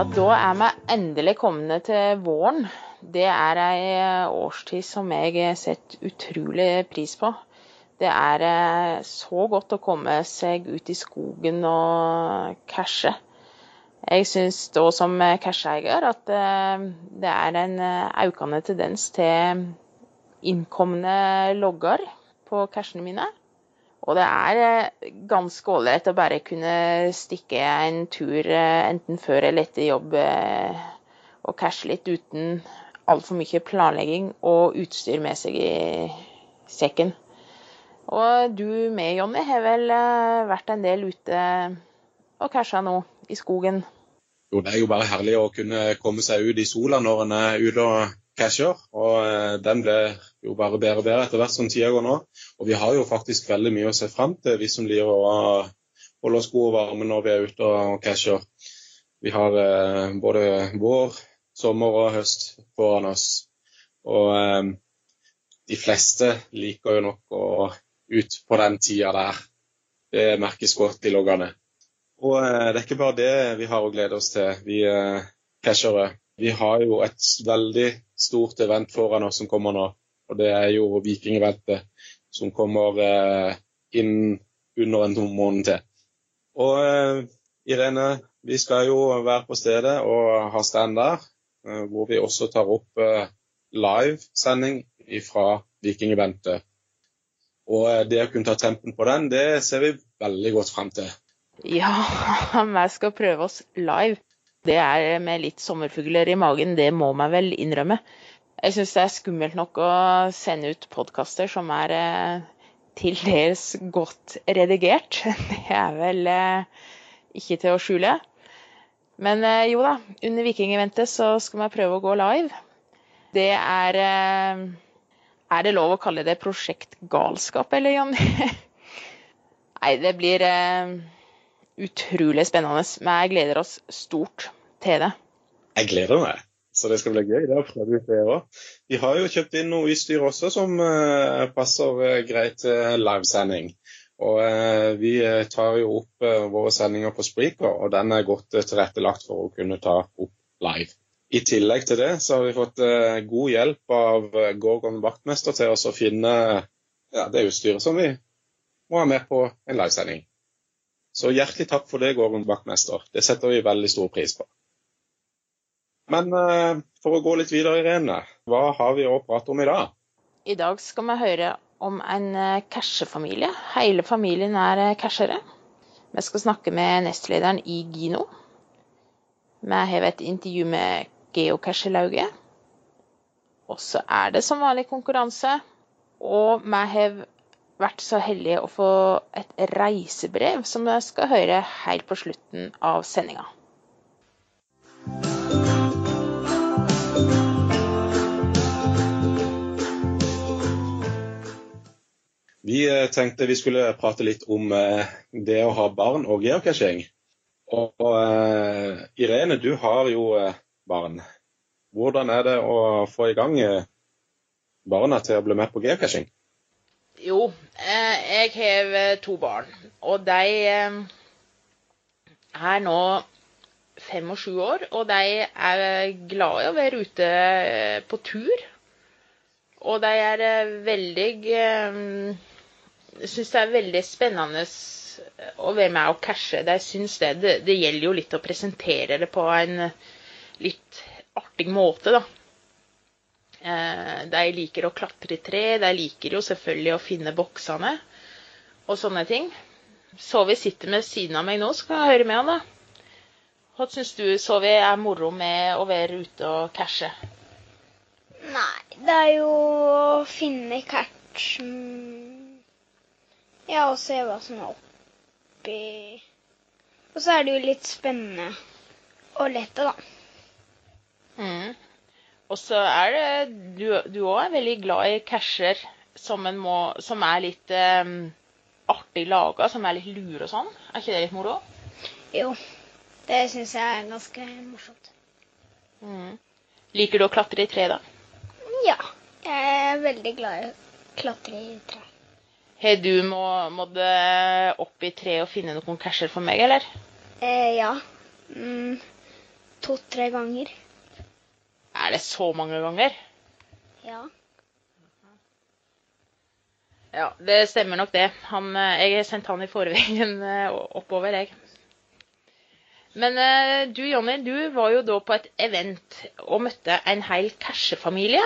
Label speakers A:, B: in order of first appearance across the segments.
A: Ja, da er vi endelig kommet til våren. Det er ei årstid som jeg setter utrolig pris på. Det er eh, så godt å komme seg ut i skogen og cashe. Jeg syns da som casheeier at eh, det er en eh, økende tendens til innkomne logger på cashene mine. Og det er ganske ålreit å bare kunne stikke en tur enten før eller etter jobb og cashe litt uten altfor mye planlegging og utstyr med seg i sekken. Og du med, Jonny, har vel vært en del ute og casha nå i skogen?
B: Jo, det er jo bare herlig å kunne komme seg ut i sola når en er ute og casher. Og den blir jo bare bedre og bedre etter hvert som tida går nå. Og vi har jo faktisk veldig mye å se fram til, vi som liker å holde oss gode og varme når vi er ute og casher. Vi har eh, både vår, sommer og høst foran oss. Og eh, de fleste liker jo nok å ut på den tida der. Det merkes godt i loggene. Og eh, det er ikke bare det vi har å glede oss til, vi eh, cashere. Vi har jo et veldig stort event foran oss som kommer nå. Og det er jo Vikingeventet som kommer eh, inn under en måned til. Og eh, Irene, vi skal jo være på stedet og ha stand der, eh, hvor vi også tar opp eh, livesending fra Vikingeventet. Og det å kunne ta tempen på den, det ser vi veldig godt frem til.
A: Ja, vi skal prøve oss live. Det er med litt sommerfugler i magen, det må man vel innrømme. Jeg syns det er skummelt nok å sende ut podkaster som er eh, til dels godt redigert. Det er vel eh, ikke til å skjule. Men eh, jo da, under Vikingeventet så skal vi prøve å gå live. Det er eh, Er det lov å kalle det prosjektgalskap, eller, Jonny? Nei, det blir eh, utrolig spennende. Men jeg gleder oss stort til det.
B: Jeg gleder meg. Så det skal bli gøy. Det har prøvd ut òg. Vi har jo kjøpt inn noe utstyr også som uh, passer uh, greit til livesending. Og vi tar jo opp våre sendinger på Spreaker, og den er godt tilrettelagt for å kunne ta opp live. I tillegg til det så har vi fått god hjelp av Gorgon vaktmester til oss å finne ja, det utstyret som vi må ha med på en livesending. Så hjertelig takk for det, Gården vaktmester. Det setter vi veldig stor pris på. Men uh, for å gå litt videre, Irene, hva har vi å prate om i dag?
A: I dag skal vi høre om en uh, cashefamilie. Hele familien er uh, cashere. Vi skal snakke med nestlederen i Gino. Vi har et intervju med geocachelauget. Og så er det som vanlig konkurranse. Og vi har vært så heldig å få et reisebrev som dere skal høre helt på slutten av sendinga.
B: Vi eh, tenkte vi skulle prate litt om eh, det å ha barn og geocaching. Og, uh, Irene, du har jo barn. Hvordan er det å få i gang barna til å bli med på geocaching?
A: Jo, jeg har to barn. Og de er nå fem og sju år. Og de er glad i å være ute på tur. Og de er veldig syns det er veldig spennende å være med og cashe. De syns det, det. gjelder jo litt å presentere det på en litt artig måte, da. Eh, de liker å klatre i tre. De liker jo selvfølgelig å finne boksene og sånne ting. Sovi sitter ved siden av meg nå, så kan jeg høre med han, da. Hva syns du, Sovi, er moro med å være ute og cashe?
C: Nei, det er jo å finne catch ja, og se hva som er oppi Og så er det jo litt spennende og lett, da.
A: Mm. Og så er det Du òg er veldig glad i casher som, må, som er litt um, artig laga, som er litt lure og sånn. Er ikke det litt moro?
C: Jo. Det syns jeg er ganske morsomt.
A: Mm. Liker du å klatre i tre, da?
C: Ja. Jeg er veldig glad i å klatre i tre.
A: Har du må, måttet opp i tre og finne noen casher for meg, eller?
C: Eh, ja. Mm, to-tre ganger.
A: Er det så mange ganger?
C: Ja.
A: Ja, det stemmer nok det. Han, eh, jeg har sendt han i forveien eh, oppover, jeg. Men eh, du Jonny, du var jo da på et event og møtte en hel Cashe-familie.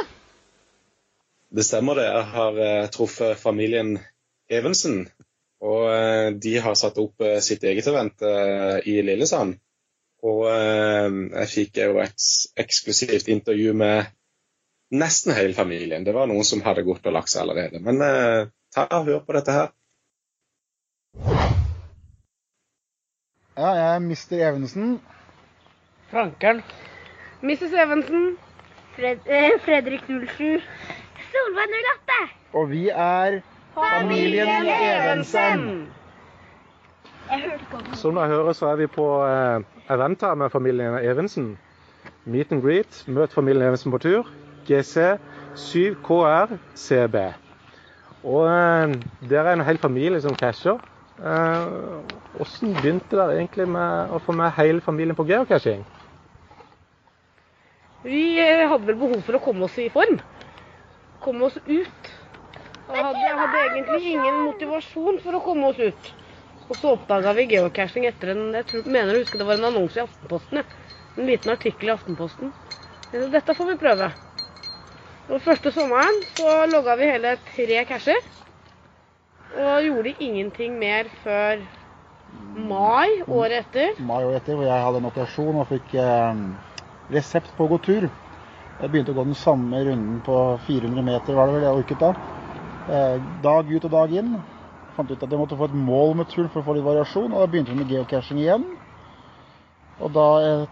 B: Det stemmer det. Jeg har truffet familien Evensen. Og de har satt opp sitt eget event i Lillesand. Og eh, jeg fikk jo et eksklusivt intervju med nesten hele familien. Det var noen som hadde gått og lagt seg allerede. Men eh, ta og hør på dette her.
D: Ja, jeg er Mr. Evensen.
E: Frankeren.
C: Mrs. Evensen. Fred eh, Fredrik 07. Solveig 08.
D: Og vi er familien Evensen.
C: Jeg hørte på den.
F: Som dere hører, så er vi på eh, event her med familien Evensen. Meet and greet. Møt familien Evensen på tur. GC 7KR-CB. Og eh, dere er en hel familie som casher. Hvordan begynte dere egentlig med å få med hele familien på geocaching?
E: Vi eh, hadde vel behov for å komme oss i form. Komme oss ut. Og hadde, jeg hadde egentlig ingen motivasjon for å komme oss ut. Og så oppdaga vi geocaching etter en jeg tror, mener å huske det var en annonse i Aftenposten. ja. En liten artikkel i Aftenposten. Så Dette får vi prøve. Og første sommeren så logga vi hele tre casher. Og gjorde ingenting mer før mai året etter.
D: Mai året etter, hvor jeg hadde en operasjon og fikk eh, resept på å gå tur. Jeg begynte å gå den samme runden på 400 meter, var det vel jeg orket da. Eh, dag ut og dag inn. Fant ut at jeg måtte få et mål med turen for å få litt variasjon, og da begynte vi med geocaching igjen. Og da eh,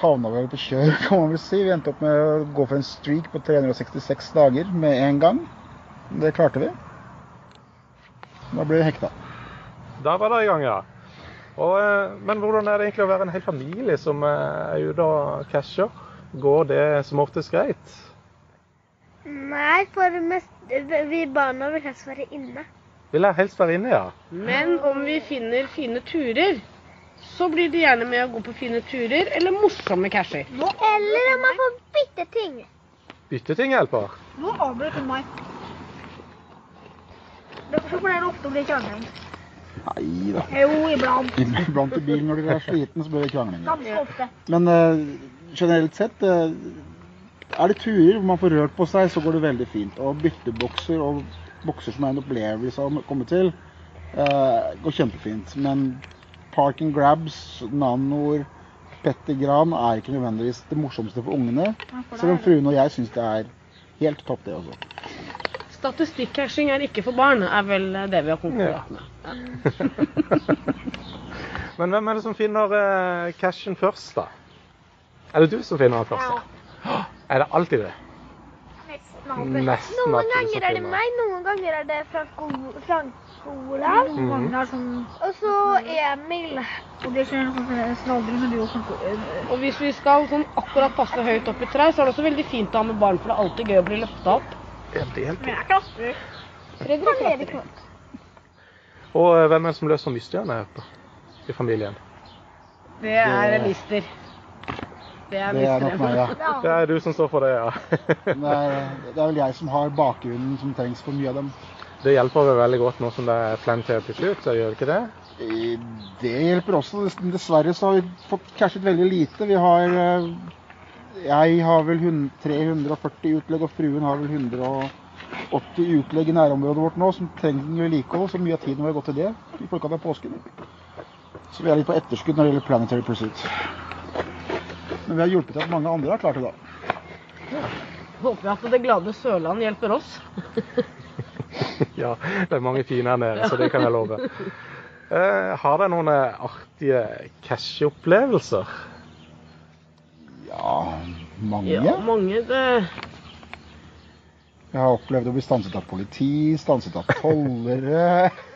D: havna vi på kjør, kan man vel si. Vi endte opp med å gå for en streak på 366 dager med en gang. Det klarte vi. Da ble vi hekta.
F: Da var det i gang, ja. Og, eh, men hvordan er det egentlig å være en hel familie som eh, er ute og casher? Går det som oftest greit?
C: Nei, for mest, vi barna vil helst være inne.
F: Vil jeg helst være inne, ja.
E: Men om vi finner fine turer, så blir det gjerne med å gå på fine turer eller morsomme casher.
C: Eller om man får bytte ting.
F: Bytte ting hjelper.
C: Nå avbryter meg. Derfor pleier det ofte å bli krangling.
D: Nei da.
C: Jo, iblant.
D: Iblant i bilen når du er sliten, så blir det krangling. Men uh, generelt sett uh, er det turer hvor man får rørt på seg, så går det veldig fint. Og byttebokser og bokser som er en opplevelse å komme til, uh, går kjempefint. Men park and grabs, nanoer, Petter Gran er ikke nødvendigvis det morsomste for ungene. Selv om fruen og jeg syns det er helt topp, det også.
E: Statistikk-cashing er ikke for barn, er vel det vi har konkludert med.
F: Men hvem er det som finner eh, cashen først, da? Er det du som finner den først? Ja. Er det alltid det?
C: Nesten Noen ganger er det meg, noen ganger er det Frank O- Frank Olav.
F: Mm
C: ganger er sånn Og så Emil. Og det skjer noe snadder når du også
E: Og hvis vi skal sånn akkurat passe høyt opp i trær, så er det også veldig fint å ha med barn, for det er alltid gøy å bli løfta opp.
F: Helt, helt.
C: Men jeg klatrer.
E: Fredrik klatrer.
F: Og eh, hvem er det som løser mysteriene her på, i familien?
E: Det er mister. Det er
D: Det er nok meg, ja.
F: Det er du som står for det, ja.
D: Det er, det er vel jeg som har bakgrunnen som trengs for mye av dem.
F: Det hjelper vel veldig godt nå som det er plantert til slutt, så gjør det ikke det?
D: Eh, Det hjelper også. Dessverre så har vi fått cashet veldig lite. Vi har eh, Jeg har vel 340 utlegg, og fruen har vel 180 utlegg i nærområdet vårt nå som trenger vedlikehold. Så mye av tiden vår har gått til det i forkant av påsken. Så vi er litt på etterskudd når det gjelder Planetary Pursuit. Men vi har hjulpet til at mange andre har klart det, da.
E: Håper jeg at det glade Sørland hjelper oss.
F: Ja, det er mange fine her nede, så det kan jeg love. Eh, har dere noen artige artige casheopplevelser?
D: Ja, mange.
E: Ja, mange det
D: Jeg har opplevd å bli stanset av politi, stanset av tollere.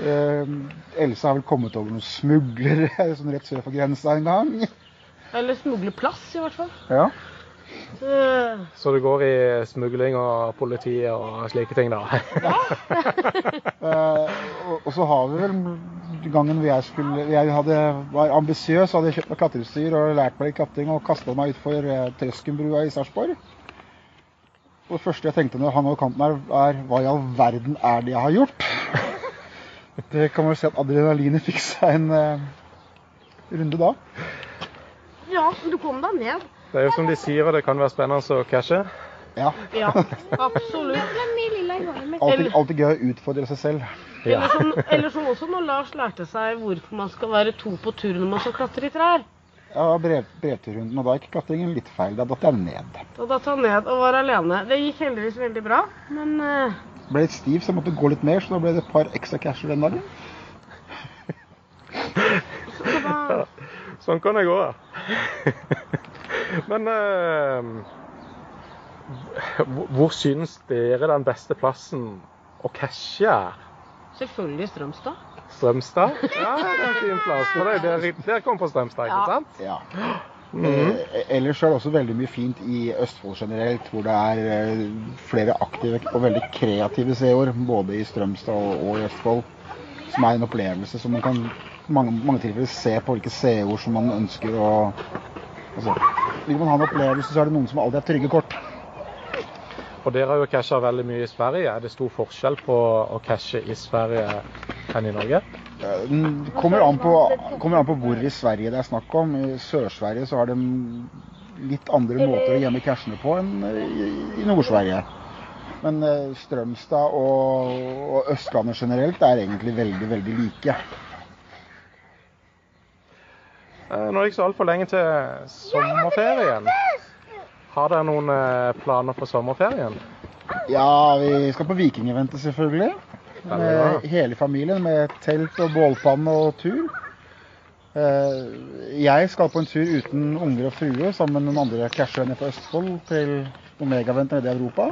D: Eh, Else har vel kommet over noen smuglere sånn rett sør for grensa en gang.
E: Eller smugle plass, i hvert fall.
D: Ja.
E: Eh,
F: Så det går i smugling og politi og slike ting, da?
D: Ja! og, og så har vi vel gangen jeg, skulle, jeg hadde, var ambisiøs, hadde kjøpt meg klatreutstyr og lært meg litt klatring og kasta meg utfor eh, Trøskenbrua i Sarpsborg. Og det første jeg tenkte når han hang over kanten her, er hva i all verden er det jeg har gjort? det kan man jo si at adrenalinet fikk seg en uh, runde da.
E: Ja, men du kom deg ned.
F: Det er jo som de sier, og det kan være spennende å cashe.
D: Ja.
E: Ja, absolutt.
D: Alltid, alltid gøy å utfordre seg selv.
F: Ja.
E: Eller som, eller som også når Lars lærte seg hvorfor man skal være to på tur når man skal klatre i trær.
D: Ja, brev, brevturrunden, og da gikk klatringen litt feil. Da datt jeg ned.
E: Da datt han ned og var alene. Det gikk heldigvis veldig bra, men uh...
D: Ble litt stiv, så jeg måtte gå litt mer, så da ble det et par ekstra casher den dagen.
E: så da
F: Sånn kan det gå. Men eh, hvor- synes dere den beste plassen å cashe er?
E: Selvfølgelig Strømstad.
F: Strømstad? Ja, det er en fin plass. For det er der dere kommer fra Strømstad, ikke
E: Ja.
F: sant?
D: Ja.
F: Mhm.
D: Eh, ellers er det også veldig mye fint i Østfold generelt, hvor det er eh, flere aktive og veldig kreative seere, både i Strømstad og, og i Østfold, som er en opplevelse som man kan mange, mange tilfeller se på hvilke seerord som man ønsker å altså, Vil man ha en opplevelse, så er det noen som alltid har trygge kort.
F: Og dere har jo casha veldig mye i Sverige. Er det stor forskjell på å cashe i Sverige enn i Norge?
D: Det kommer an, på, kommer an på hvor i Sverige det er snakk om. I Sør-Sverige så har de litt andre måter å gjemme cashene på enn i, i Nord-Sverige. Men eh, Strømstad og, og Østlandet generelt er egentlig veldig, veldig like.
F: Eh, Nå er det ikke så altfor lenge til sommerferien. Har dere noen eh, planer for sommerferien?
D: Ja, vi skal på Vikingeventet selvfølgelig. Med hele familien med telt og bålpanne og tur. Eh, Jeg skal på en tur uten unger og frue sammen med noen andre cashere fra Østfold til Omega-vent nede i Europa.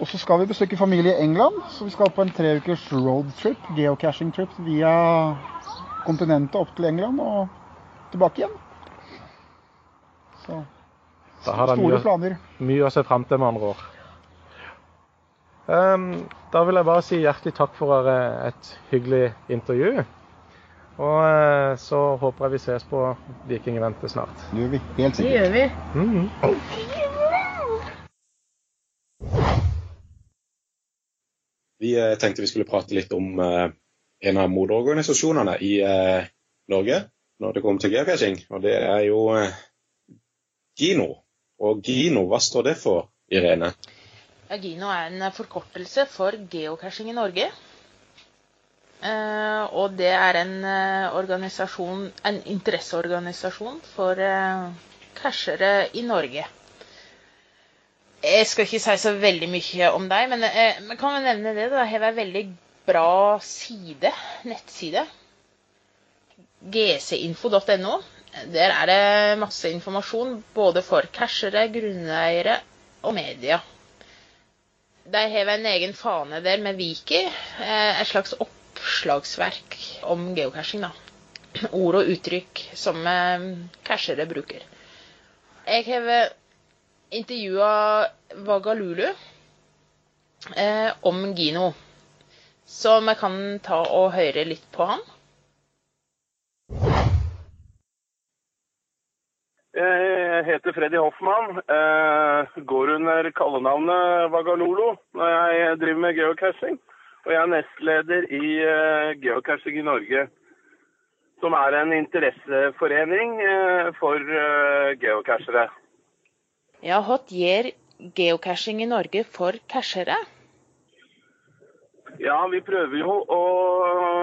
D: Og så skal vi besøke familie i England, så vi skal på en tre ukers roadtrip, geocaching-trip via kontinentet opp til England og tilbake igjen. Så
F: Da har
D: store
F: mye,
D: planer.
F: mye å se fram til, med andre ord. Um, da vil jeg bare si hjertelig takk for et hyggelig intervju. Og eh, så håper jeg vi ses på Vikingeventet snart.
D: Det gjør vi helt
E: Det gjør vi.
F: Mhm.
B: Vi eh, tenkte vi skulle prate litt om eh, en av moderorganisasjonene i Norge når det kommer til geocaching, og det er jo eh, Gino. Og Gino, hva står det for, Irene?
A: Ja, Gino er en forkortelse for geocaching i Norge. Eh, og det er en eh, organisasjon, en interesseorganisasjon for eh, cashere i Norge. Jeg skal ikke si så veldig mye om deg, men eh, kan vi nevne det? da, har en veldig bra side, nettside. gcinfo.no. Der er det masse informasjon både for cashere, grunneiere og media. De har en egen fane der med Wiki, eh, et slags oppslagsverk om geocaching. da. Ord og uttrykk som eh, cashere bruker. Jeg har intervjua Vagalulu eh, om Gino, så vi kan ta og høre litt på han.
G: Jeg heter Freddy Hoffmann. eh, Går under kallenavnet Vagalolo når jeg driver med geocaching. Og jeg er nestleder i eh, Geocaching i Norge, som er en interesseforening eh, for geocachere.
A: Ja, hva gjør geocaching i Norge for cashere?
G: Ja, vi prøver jo å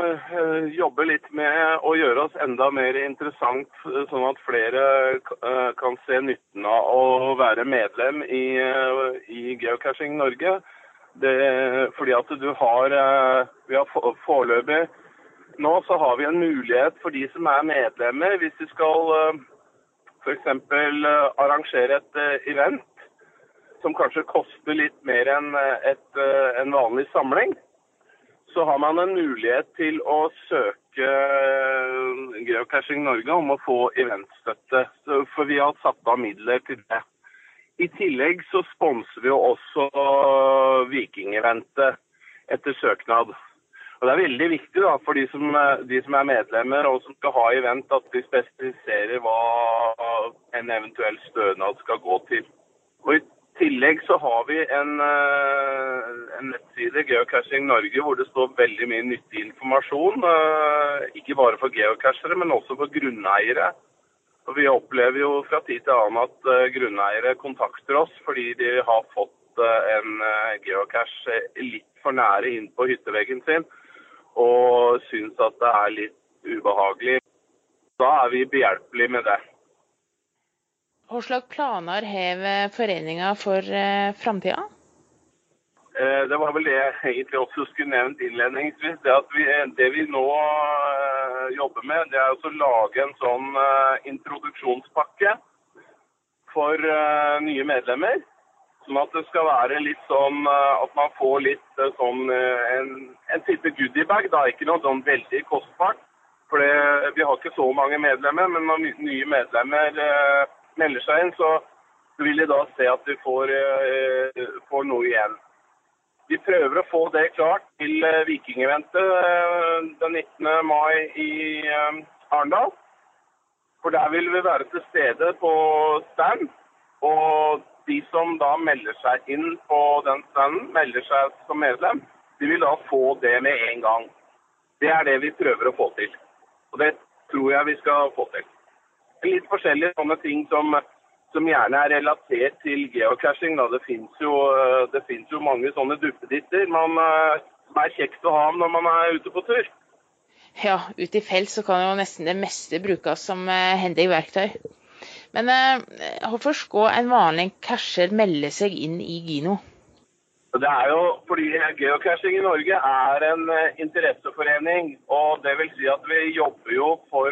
G: eh, jobbe litt med å gjøre oss enda mer interessant, eh, sånn at flere eh, kan se nytten av å være medlem i, i Geocaching Norge. Det, fordi at du har, vi har foreløpig nå så har vi en mulighet for de som er medlemmer, hvis de skal f.eks. arrangere et event som kanskje koster litt mer enn en vanlig samling så har man en mulighet til å søke eh, Geocaching Norge om å få eventstøtte. For vi har satt av midler til det. I tillegg så sponser vi jo også Vikingeventet etter søknad. Og Det er veldig viktig da, for de som, eh, de som er medlemmer og som skal ha event, at de spesifiserer hva en eventuell stønad skal gå til. Og I tillegg så har vi en, eh, en nettside, Geocaching Norge, hvor det står veldig mye nyttig informasjon. eh, Ikke bare for geocachere, men også for grunneiere. Og Vi opplever jo fra tid til annen at eh, grunneiere kontakter oss fordi de har fått en geocache litt for nære inn på hytteveggen sin og syns at det er litt ubehagelig. Da er vi behjelpelige med det.
A: Hva slags planer har foreninga for eh, framtida?
G: Eh, Det var vel det jeg egentlig også skulle nevnt innledningsvis. Det, vi, det vi nå eh, jobber med, det er å lage en sånn eh, introduksjonspakke for eh, nye medlemmer. Sånn at det skal være litt sånn eh, at man får litt eh, sånn eh, en, en type goodiebag. Da. Ikke noe sånn veldig kostbart. For vi har ikke så mange medlemmer, men når nye medlemmer eh, melder seg inn, så vil de da se at de får, eh, får noe igjen. Vi prøver å få det klart til eh, Vikingeventet eh, den 19. mai i Arendal. For der vil vi være til stede på stand. Og de som da melder seg inn på den standen, melder seg som medlem, de vil da få det med en gang. Det er det vi prøver å få til. Og det tror jeg vi skal få til. Litt forskjellige sånne ting som, som gjerne er relatert til geocaching. Da. Det fins jo, eh, jo mange sånne duppeditter man, eh, som er kjekt å ha når man er ute på tur.
A: Ja, ute i felt så kan jo nesten det meste brukes som eh, hendig verktøy. Men hvorfor skal en vanlig casher melde seg inn i Gino?
G: Det er jo fordi Geocaching i Norge er en interesseforening. og det vil si at Vi jobber jo for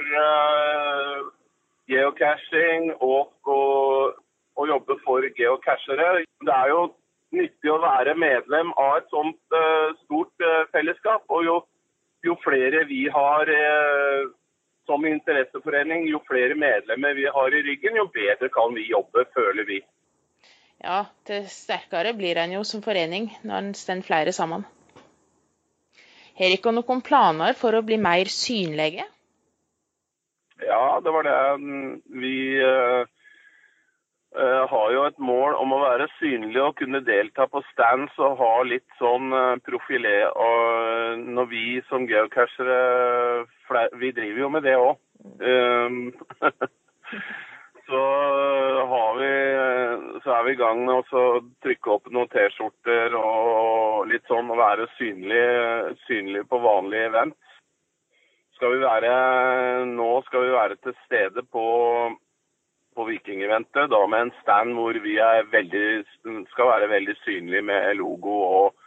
G: geocaching og, å jobbe for geocachere. Det er jo nyttig å være medlem av et sånt uh, stort uh, fellesskap. og jo, jo flere vi har uh, som interesseforening, jo flere medlemmer vi har i ryggen, jo bedre kan vi jobbe, føler vi.
A: Ja, til sterkere blir en jo som forening når en står flere sammen. Har dere noen planer for å bli mer synlige?
G: Ja, det var det. Vi eh, eh, har jo et mål om å være synlig og kunne delta på stands og ha litt sånn uh, profilé. Og når vi som geocachere Vi driver jo med det òg. så har vi så er vi i gang med å trykke opp noen T-skjorter og litt sånn å være synlig, synlig på vanlige event. Skal vi være, nå skal vi være til stede på, på Vikingeventet, da med en stand hvor vi er veldig, skal være veldig synlige med logo. Og,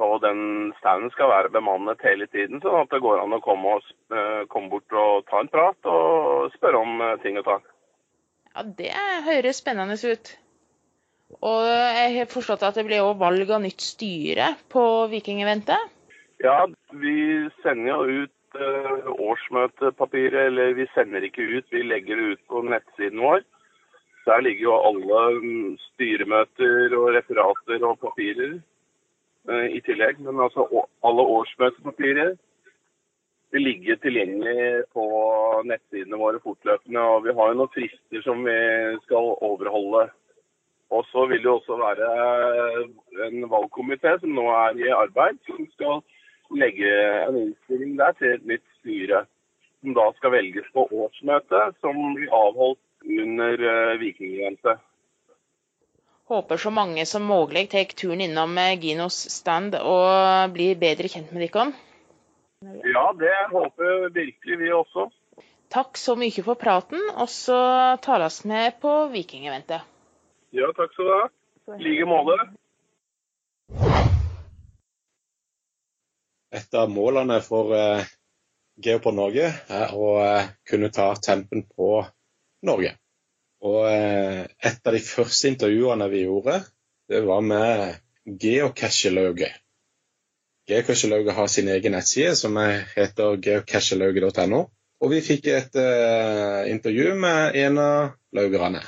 G: og den standen skal være bemannet hele tiden, sånn at det går an å komme, og, eh, komme bort og ta en prat og spørre om eh, ting og tang.
A: Ja, det høres spennende ut. Og jeg har forstått at det blir også valg av nytt styre på Vikingeventet.
G: Ja, vi sender jo ut eh, årsmøtepapiret, eller vi sender ikke ut, vi legger det ut på nettsiden vår. Der ligger jo alle mm, styremøter og referater og papirer eh, i tillegg. Men altså alle årsmøtepapirer vil ligge tilgjengelig på nettsidene våre fortløpende. Og vi har jo noen frister som vi skal overholde. Og så vil det også være en valgkomité som nå er i arbeid, som skal legge en innstilling der til et nytt styre. Som da skal velges på årsmøtet, som blir avholdt under uh, Vikingeventet.
A: Håper så mange som mulig tar turen innom eh, Ginos stand og blir bedre kjent med dere.
G: Ja, det håper virkelig vi også.
A: Takk så mye for praten, og så tales vi på Vikingeventet.
G: Ja, takk skal du ha. I like måte.
B: Et av målene for eh, Geopod Norge er å eh, kunne ta tempen på Norge. Og eh, et av de første intervjuene vi gjorde, det var med Geocache-lauget. Geocache-lauget har sin egen nettside som er- heter geocachelauget.no. Og vi fikk et intervju med en av laugerne.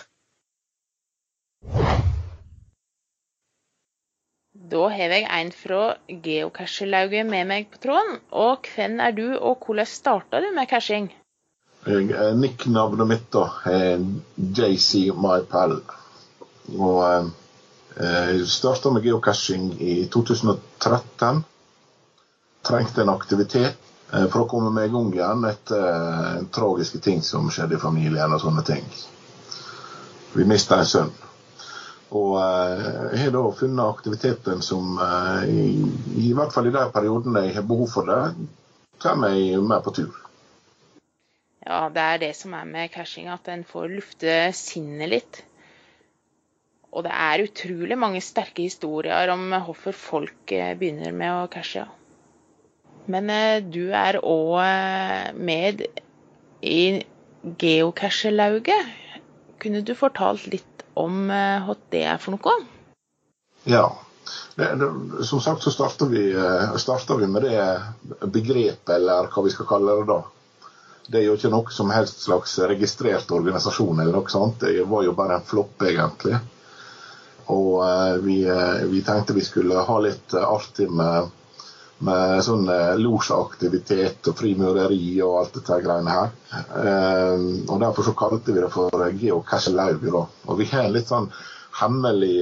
A: Da har jeg en fra geocachelauget med meg på tråden. Og hvem er du, og hvordan starta du med caching?
H: Nick-navnet mitt da er JC MyPal. Og eh, jeg starta med geocaching i 2013. Trengte en aktivitet eh, for å komme meg i gang igjen etter eh, tragiske ting som skjedde i familien og sånne ting. Vi mista en sønn. Og jeg har da funnet aktiviteten som i, i hvert fall i de periodene jeg har behov for det, tar meg med på tur.
A: Ja, det er det som er med cashing, at en får lufte sinnet litt. Og det er utrolig mange sterke historier om hvorfor folk begynner med å cashe. Men du er òg med i geocachelauget. Kunne du fortalt litt om hva det er for noe?
H: Ja. Som sagt så starter vi, starter vi med det begrepet, eller hva vi skal kalle det da. Det er jo ikke noe som helst slags registrert organisasjon eller noe sånt. Det var jo bare en flopp, egentlig. Og eh, vi, vi, tenkte vi skulle ha litt artig med, med sånn losjaktivitet og frimureri og alt dette greiene her. Eh, og derfor så kalte vi det for Geocachelauget, da. Og vi har en litt sånn hemmelig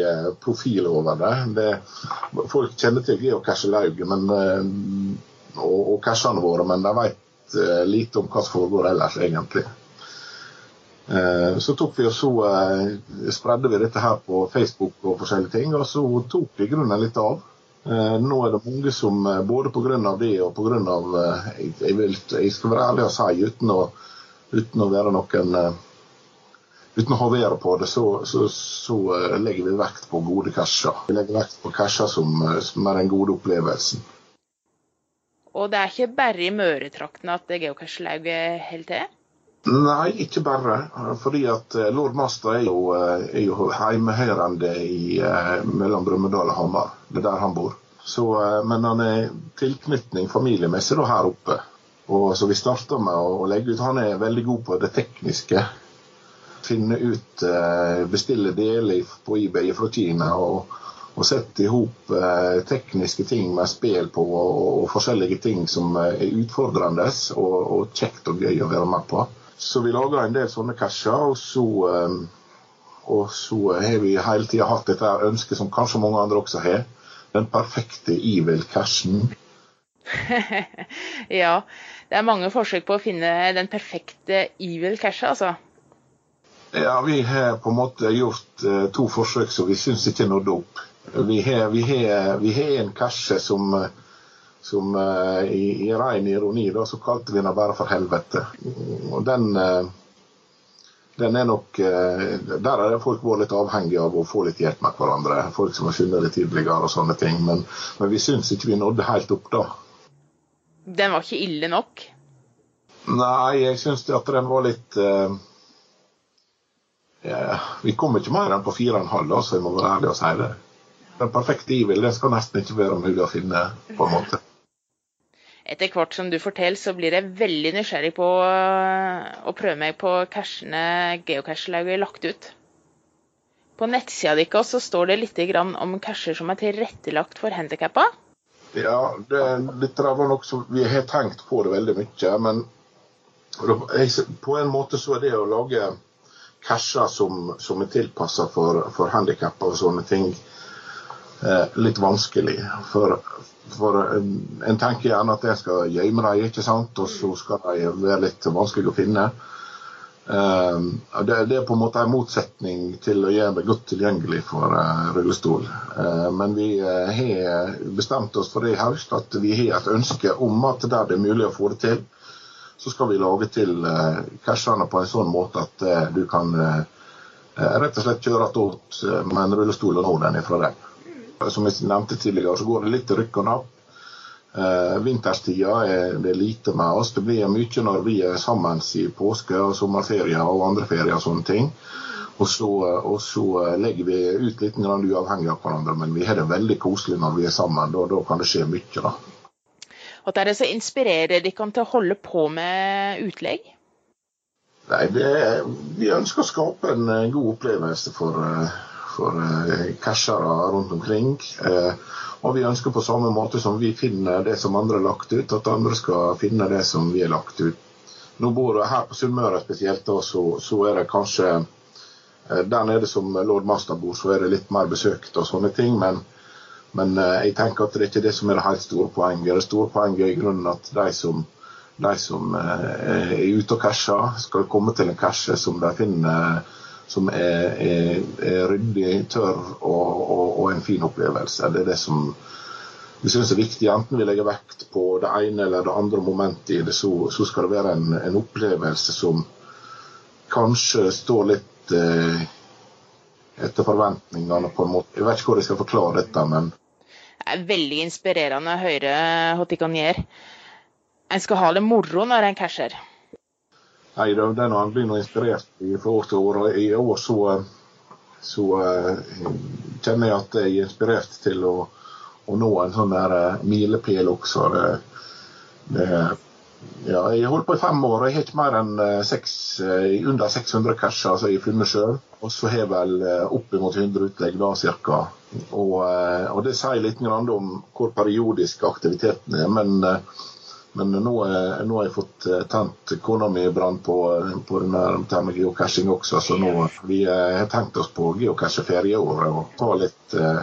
H: profil over det. det folk kjenner til Geocachelauget og, og cashene våre, men de vet lite om hva som foregår ellers, egentlig. Så tok vi og så spredde vi dette her på Facebook og forskjellige ting, og så tok vi grunnen litt av. Nå er det mange som både pga. det og pga. Jeg, vil, jeg skal være ærlig og si, uten å, uten å være noen Uten å hovere på det, så, så, så, legger vi vekt på gode casher. Vi legger vekt på casher som, som er den gode opplevelsen.
A: Og det er ikke bare i Møretraktene at geocachelauget holder til?
H: Nei, ikke bare. Fordi at lord Master er jo, er jo hjemmehørende i, mellom Brumunddal og Hamar. Det er der han bor. Så, men han er tilknytning familiemessig da, her oppe. Og så vi starta med å legge ut Han er veldig god på det tekniske. Finne ut, bestille deler på eBay fra Kina. og og sette i hop eh, tekniske ting med spill på og, og, forskjellige ting som er utfordrende og, og, kjekt og gøy å være med på. Så vi laga en del sånne casher, og så, eh, og så har vi hele tida hatt dette ønsket som kanskje mange andre også har. Den perfekte evil-cashen.
A: ja, det er mange forsøk på å finne den perfekte evil-cashen, altså.
H: Ja, vi har på en måte gjort uh, to forsøk som vi syns ikke nådde opp. Vi har, vi har, vi har en cashe som, som uh, i, i ren ironi da, så kalte vi den bare for helvete. Og den, uh, den er nok uh, Der er folk vært litt avhengige av å få litt hjelp med hverandre. Folk som har funnet det tidligere og sånne ting. Men, men vi syns ikke vi nådde helt opp da.
A: Den var ikke ille nok?
H: Nei, jeg syns at den var litt yeah. Vi kom ikke mer enn på fire og en halv, så jeg må være ærlig og si det den perfekte evil den skal nesten ikke være mulig å finne. på en måte.
A: Etter hvert som du forteller, så blir jeg veldig nysgjerrig på å prøve meg på cashene geocachelauget er lagt ut. På nettsida di så står det litt om casher som er tilrettelagt for handikappa.
H: Ja, det, dette var nok så vi har tenkt på det veldig mye. Men på en måte så er det å lage casher som, som er tilpassa for, for handikappa og sånne ting, Eh, litt vanskelig. For, for en, en, tenker gjerne at jeg skal gjemme dem, ikke sant? og så skal de være litt vanskelig å finne. Uh, det, det, er på en måte en motsetning til å gjøre det godt tilgjengelig for uh, rullestol. Uh, men vi har bestemt oss for det i høst at vi har et ønske om at der det er mulig å få det til, så skal vi lage til uh, cashene på en sånn måte at du kan rett og slett kjøre attåt med en rullestol og nå den ifra den. Som jeg nevnte tidligere, så går det litt rykk og napp. Eh, vinterstida er det lite med oss. Det blir mye når vi er sammen i påske og sommerferier og andre ferier og sånne ting. Og så, og så legger vi ut litt uavhengig av hverandre, men vi har det veldig koselig når vi er sammen. Da, da kan det skje mye, da.
A: Hva er det som inspirerer dere til å holde på med utlegg?
H: Nei, det, Vi ønsker å skape en god opplevelse for, for eh, cashere rundt omkring. Eh, og vi ønsker på samme måte som vi finner det som andre har lagt ut, at andre skal finne det som vi har lagt ut. Nå bor jeg her på Sunnmøre spesielt, og så, så, er det kanskje eh, Der nede som lord Master bor, så er det litt mer besøkt og sånne ting. Men, men jeg tenker at det er ikke det som er det helt store poenget. Det store poenget er i grunnen at de som de som er ute og casher, skal komme til en cashe som de finner som er, er, er ryddig, tørr og, og, og, en fin opplevelse. Det er det som vi syns er viktig. Enten vi legger vekt på det ene eller det andre momentet i det, så, så skal det være en, en, opplevelse som kanskje står litt eh, etter forventningene, på en måte. Jeg vet ikke hvordan jeg skal forklare dette, men
A: Det er veldig inspirerende å høre hva de kan gjøre en skal ha det moro når en casher?
H: Nei, det, har en blir inspirert fra år til år. Og i år så, så uh, kjenner jeg at jeg er inspirert til å, å nå en sånn der uh, milepæl også. Det, det, ja, jeg har holdt på i fem år, og jeg har ikke mer enn uh, seks, under 600 casher altså jeg har funnet sjøl. Og så har jeg vel oppimot 100 utlegg da, cirka. Og, og det sier litt om hvor periodisk aktiviteten er. men men nå, nå, har jeg fått eh, tent kona mi i brann på, eh, på denne med geocaching også, så nå vi eh, har tenkt oss på geocacheferie i år og ta litt eh, Eh,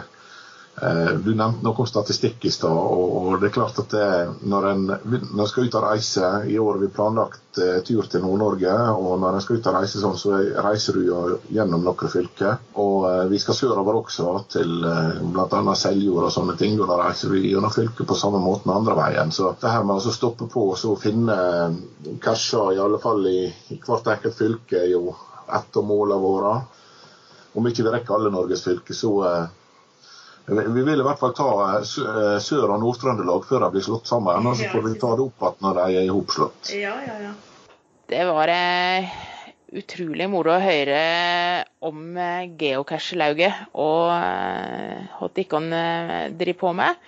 H: du nevnte noe om statistikk i stad. og det er klart at det, når en, når skal ut og reise I år har vi planlagt eh, tur til Nord-Norge. og Når en skal ut og reise sånn, så reiser du gjennom noen fylker. Og eh, vi skal sørover også, til bl.a. Seljord og sånne ting. og Da reiser vi gjennom fylket på samme måte andre veien. Så det her med å stoppe på og finne casher, i alle fall i, i hvert enkelt fylke, er jo ett av målene våre. Om ikke vi rekker alle Norges fylker, så vi vil i hvert fall ta eh, eh, Sør- og Nord-Trøndelag før de blir slått sammen. Og så får vi ta det opp igjen når de er ihopslått.
E: Ja, ja, ja.
A: Det var eh, utrolig moro å høre om geocache-lauget og hva dere driver på med.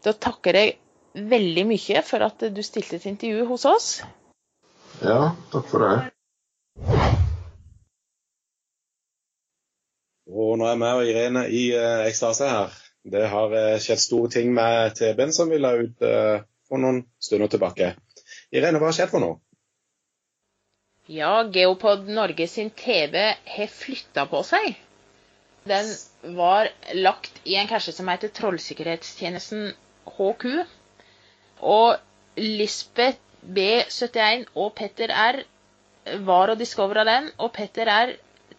A: Da takker jeg veldig mye for at du stilte et intervju hos oss.
H: Ja, takk for det.
B: Og nå er vi og Irene i ekstase her. Det har eh, skjedd store ting med TB-en som vi la ut eh, for noen stunder tilbake. Irene, hva har skjedd for noe?
A: Ja, Geopod Norge sin TV har flytta på seg. Den var lagt i en cache som heter Trollsikkerhetstjenesten HQ. Og Lisbeth B71 og Petter R var og discovera den, og Petter R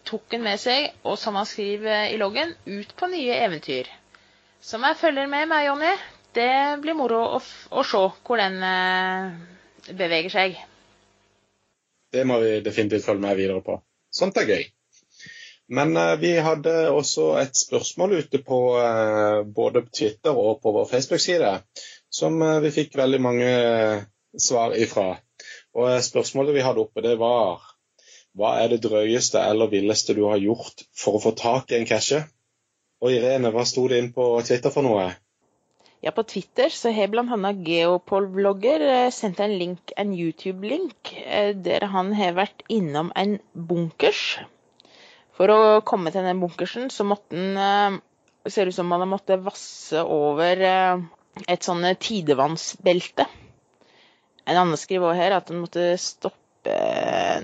A: tok den med seg, og som han skriver i loggen, ut på nye eventyr som jeg følger med meg, Jonny. Det blir moro å, å se hvor den eh, beveger seg.
B: Det må vi definitivt følge med videre på. Sånt er gøy. Men eh, vi hadde også et spørsmål ute på eh, både Twitter og på vår Facebook-side som eh, vi fikk veldig mange eh, svar ifra. Og eh, spørsmålet vi hadde oppe, det var hva er det drøyeste eller villeste du har gjort for å få tak i en cache? Og Irene, hva sto det inn på Twitter for noe?
A: Ja, På Twitter så har bl.a. Geopol-vlogger eh, sendt en link, en YouTube-link eh, der han har vært innom en bunkers. For å komme til den bunkersen så måtte han eh, ser ut som han har måttet vasse over et sånn tidevannsbelte. En annen skriver her at han måtte stoppe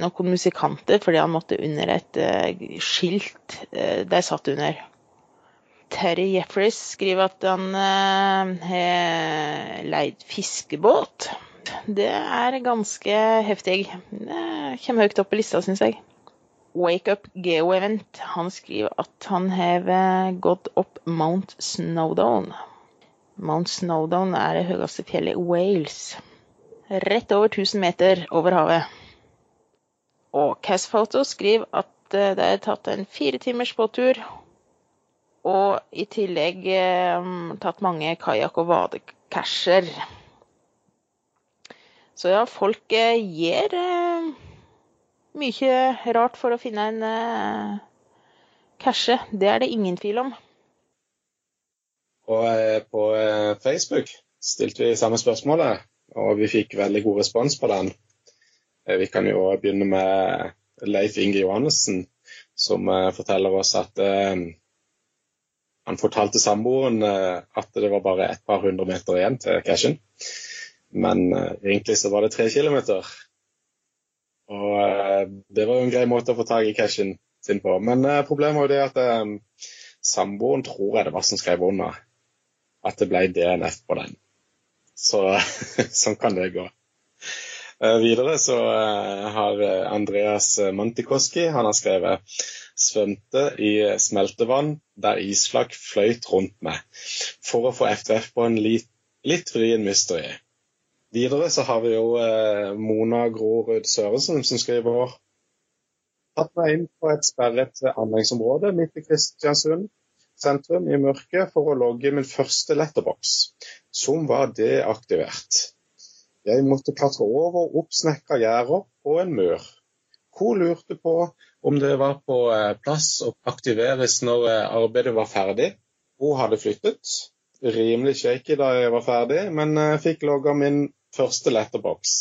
A: noen musikanter fordi han måtte under et skilt de satt under. Terry Jeffreys skriver at han har leid fiskebåt. Det er ganske heftig. Det kommer høyt opp på lista, syns jeg. Wake Up Geo Event han skriver at han har gått opp Mount Snowdown. Mount Snowdown er det høyeste fjellet i Wales. Rett over 1000 meter over havet. Og Cassphoto skriver at eh, det er tatt en fire timers båttur og i tillegg eh, tatt mange kajakk- og vadecasher. Så ja, folk eh, gjør eh, mye rart for å finne en eh, cashe. Det er det ingen tvil om.
B: Og eh, på eh, Facebook stilte vi samme spørsmålet, og vi fikk veldig god respons på den. vi kan jo begynne med Leif Inge Johannessen, som forteller oss at han fortalte samboeren eh, at det var bare et par hundre meter igjen til cashen. Men eh, egentlig så var det tre kilometer. Og eh, det var jo en grei måte å få tak i cashen sin på. Men problemet var jo det at samboeren tror jeg det var som skrev under at det ble DNF på den. Så sånn kan det gå. Videre så har Andreas Mantikoski han har skrevet svømte i smeltevann der isflak fløyt rundt meg, for å få FTF på en litt, litt vrien mystery. Videre så har vi jo eh, Mona Grorud Sørensen som skriver tatt meg inn på et sperret anleggsområde midt i Kristiansund sentrum i mørket for å logge min første letterbox, som var deaktivert. Jeg måtte klatre over oppsnekra gjerder på en mur. Hun lurte på om det var på eh, plass å aktiveres når eh, arbeidet var ferdig. Hun hadde flyttet. Rimelig shaky da jeg var ferdig, men jeg eh, fikk logga min første letterbox.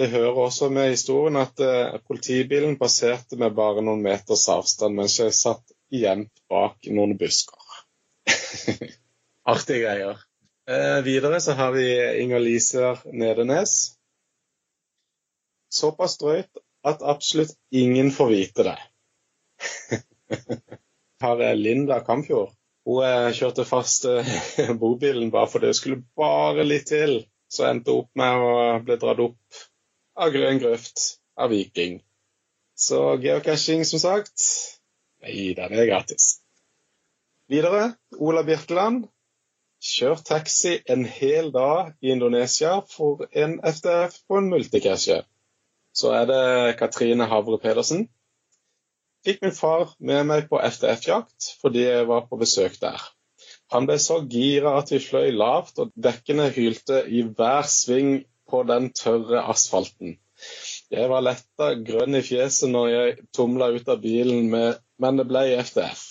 B: Det hører også med historien at politibilen passerte med bare noen meters avstand mens jeg satt gjemt bak noen busker. Artige greier. Eh, videre så har vi Inger Lise Nedenes. Såpass drøyt at absolutt ingen får vite det. Har Linda Kamfjord. Hun eh, kjørte fast eh, bobilen bare fordi det skulle bare litt til. Så endte hun opp med å bli dratt opp av grønn grøft av Viking. Så geocaching, som sagt Nei, den er gratis. Videre, Ola Birkeland. Kjørt taxi en hel dag i Indonesia for en FDF på en multicashe. Så er det Katrine Havre Pedersen. Fikk min far med meg på FTF-jakt fordi jeg var på besøk der. Han ble så gira at vi fløy lavt, og dekkene hylte i hver sving på den tørre asfalten. Jeg var letta grønn i fjeset når jeg tumla ut av bilen, med, men det ble FTF.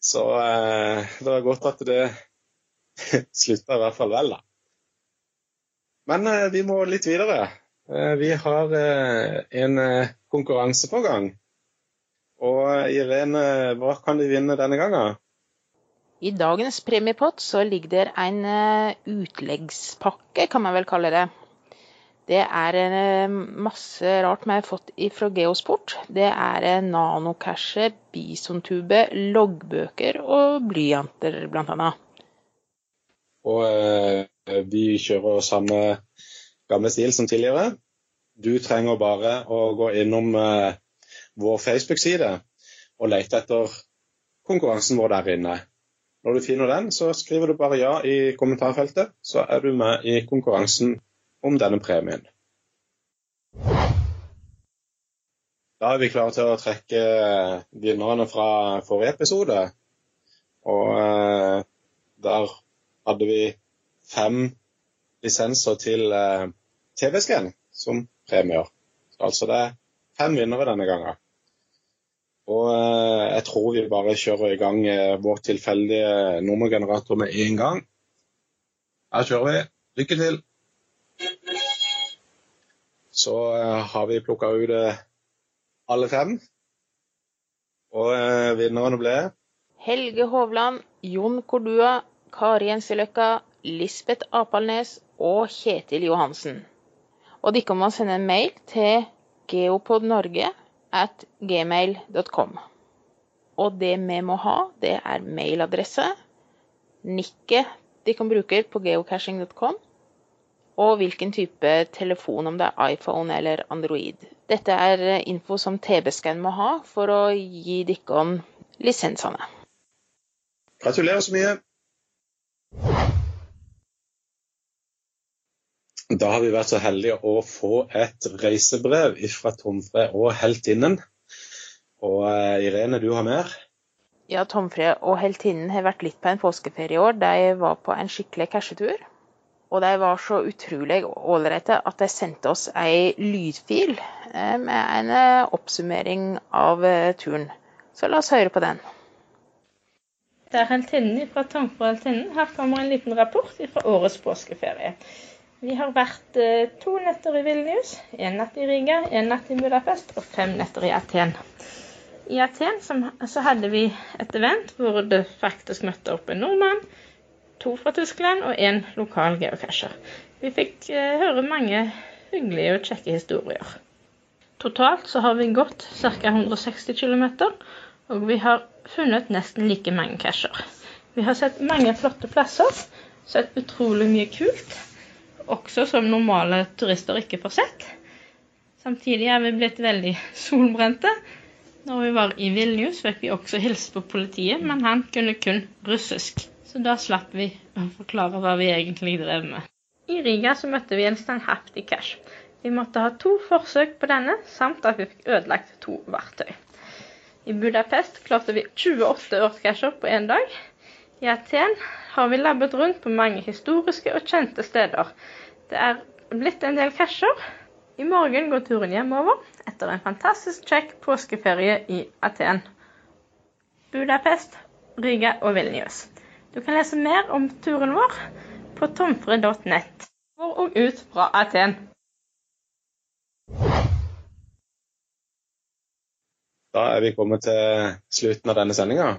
B: Så eh, det var godt at det slutta i hvert fall vel, da. Men eh, vi må litt videre. Eh, vi har eh, en eh, konkurranse på gang. Og Irene, hva kan de vinne denne gangen?
A: I dagens premiepott så ligger det en utleggspakke, kan man vel kalle det. Det er masse rart vi har fått fra Geosport. Det er nanocasher, bisontube, loggbøker og blyanter, blant annet.
B: Og eh, vi kjører samme gamle stil som tidligere. Du trenger bare å gå innom eh, vår Facebook-side og lete etter konkurransen vår der inne. Når du finner den, så skriver du bare ja i kommentarfeltet, så er du med i konkurransen om denne premien. Da er vi klare til å trekke vinnerne fra forrige episode. Og eh, der hadde vi fem lisenser til eh, TV-scan som premier. Altså det er fem vinnere denne gangen. Og eh, jeg tror vi bare kjører i gang eh, vår tilfeldige nummergenerator med én gang. Her kjører vi. Lykke til. Så eh, har vi plukka ut alle fem. Og vinnerne ble
A: Helge Hovland, Jon Kordua, Kari Jenseløkka, Lisbeth Apalnes og Kjetil Johansen. Og de kan sende en mail til geopodnorge at gmail.com. Og det vi må ha, det er mailadresse, nikket de kan bruke på geocaching.com, og hvilken type telefon, om det er iPhone eller Android. Dette er info som TB-scan må ha for å gi dere lisensene.
B: Gratulerer så mye. Da har vi vært så heldige å få et reisebrev fra Tomfre og Heltinnen. Og eh, Irene, du har mer?
A: Ja, Tomfre og Heltinnen har vært litt på en påskeferie i år. De var på en skikkelig cashetur. Og de var så utrolig ålreite at de sendte oss ei lydfil eh, med en eh, oppsummering av turen. Så la oss høre på den.
I: Det er Heltinnen fra Tomfre og Heltinnen. Her kommer en liten rapport fra årets påskeferie. Vi har vært eh, to netter i Vilnius, én natt i Riga, én natt i Budapest og fem netter i Aten. I Aten så hadde vi et event hvor det faktisk møtte opp en nordmann, to fra Tyskland og en lokal geocacher. Vi fikk eh, høre mange hyggelige og kjekke historier. Totalt så har vi gått ca. 160 km, og vi har funnet nesten like mange cacher. Vi har sett mange flotte plasser, sett utrolig mye kult, også som normale turister ikke får sett. Samtidig er vi blitt veldig solbrente. Når vi var i Vilnius, fikk vi også hilse på politiet, men han kunne kun russisk. Så da slapp vi å forklare hva vi egentlig drev med. I Riga så møtte vi en standhaftig cash. Vi måtte ha to forsøk på denne, samt at vi fikk ødelagt to verktøy. I Budapest klarte vi 28 ørtcasher på én dag. I Aten har vi labbet rundt på mange historiske og kjente steder. Det er blitt en del casher. I morgen går turen hjemover etter en fantastisk kjekk påskeferie i Aten, Budapest, Riga og Vilnius. Du kan lese mer om turen vår på tomfre.nett. For og ut fra Aten.
B: Da er vi kommet til slutten av denne sendinga.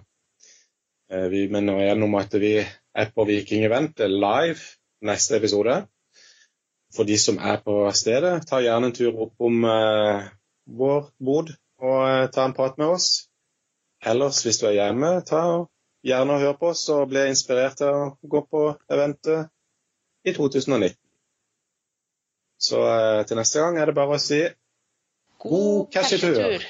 B: Vi minner igjen om at vi er på Viking Event live neste episode. For de som er på stedet, ta gjerne en tur opp om eh, vår bod og eh, ta en prat med oss. Ellers, hvis du er hjemme, ta gjerne og hør på oss og bli inspirert til å gå på eventet i 2019. Så eh, til neste gang er det bare å si god cashetur!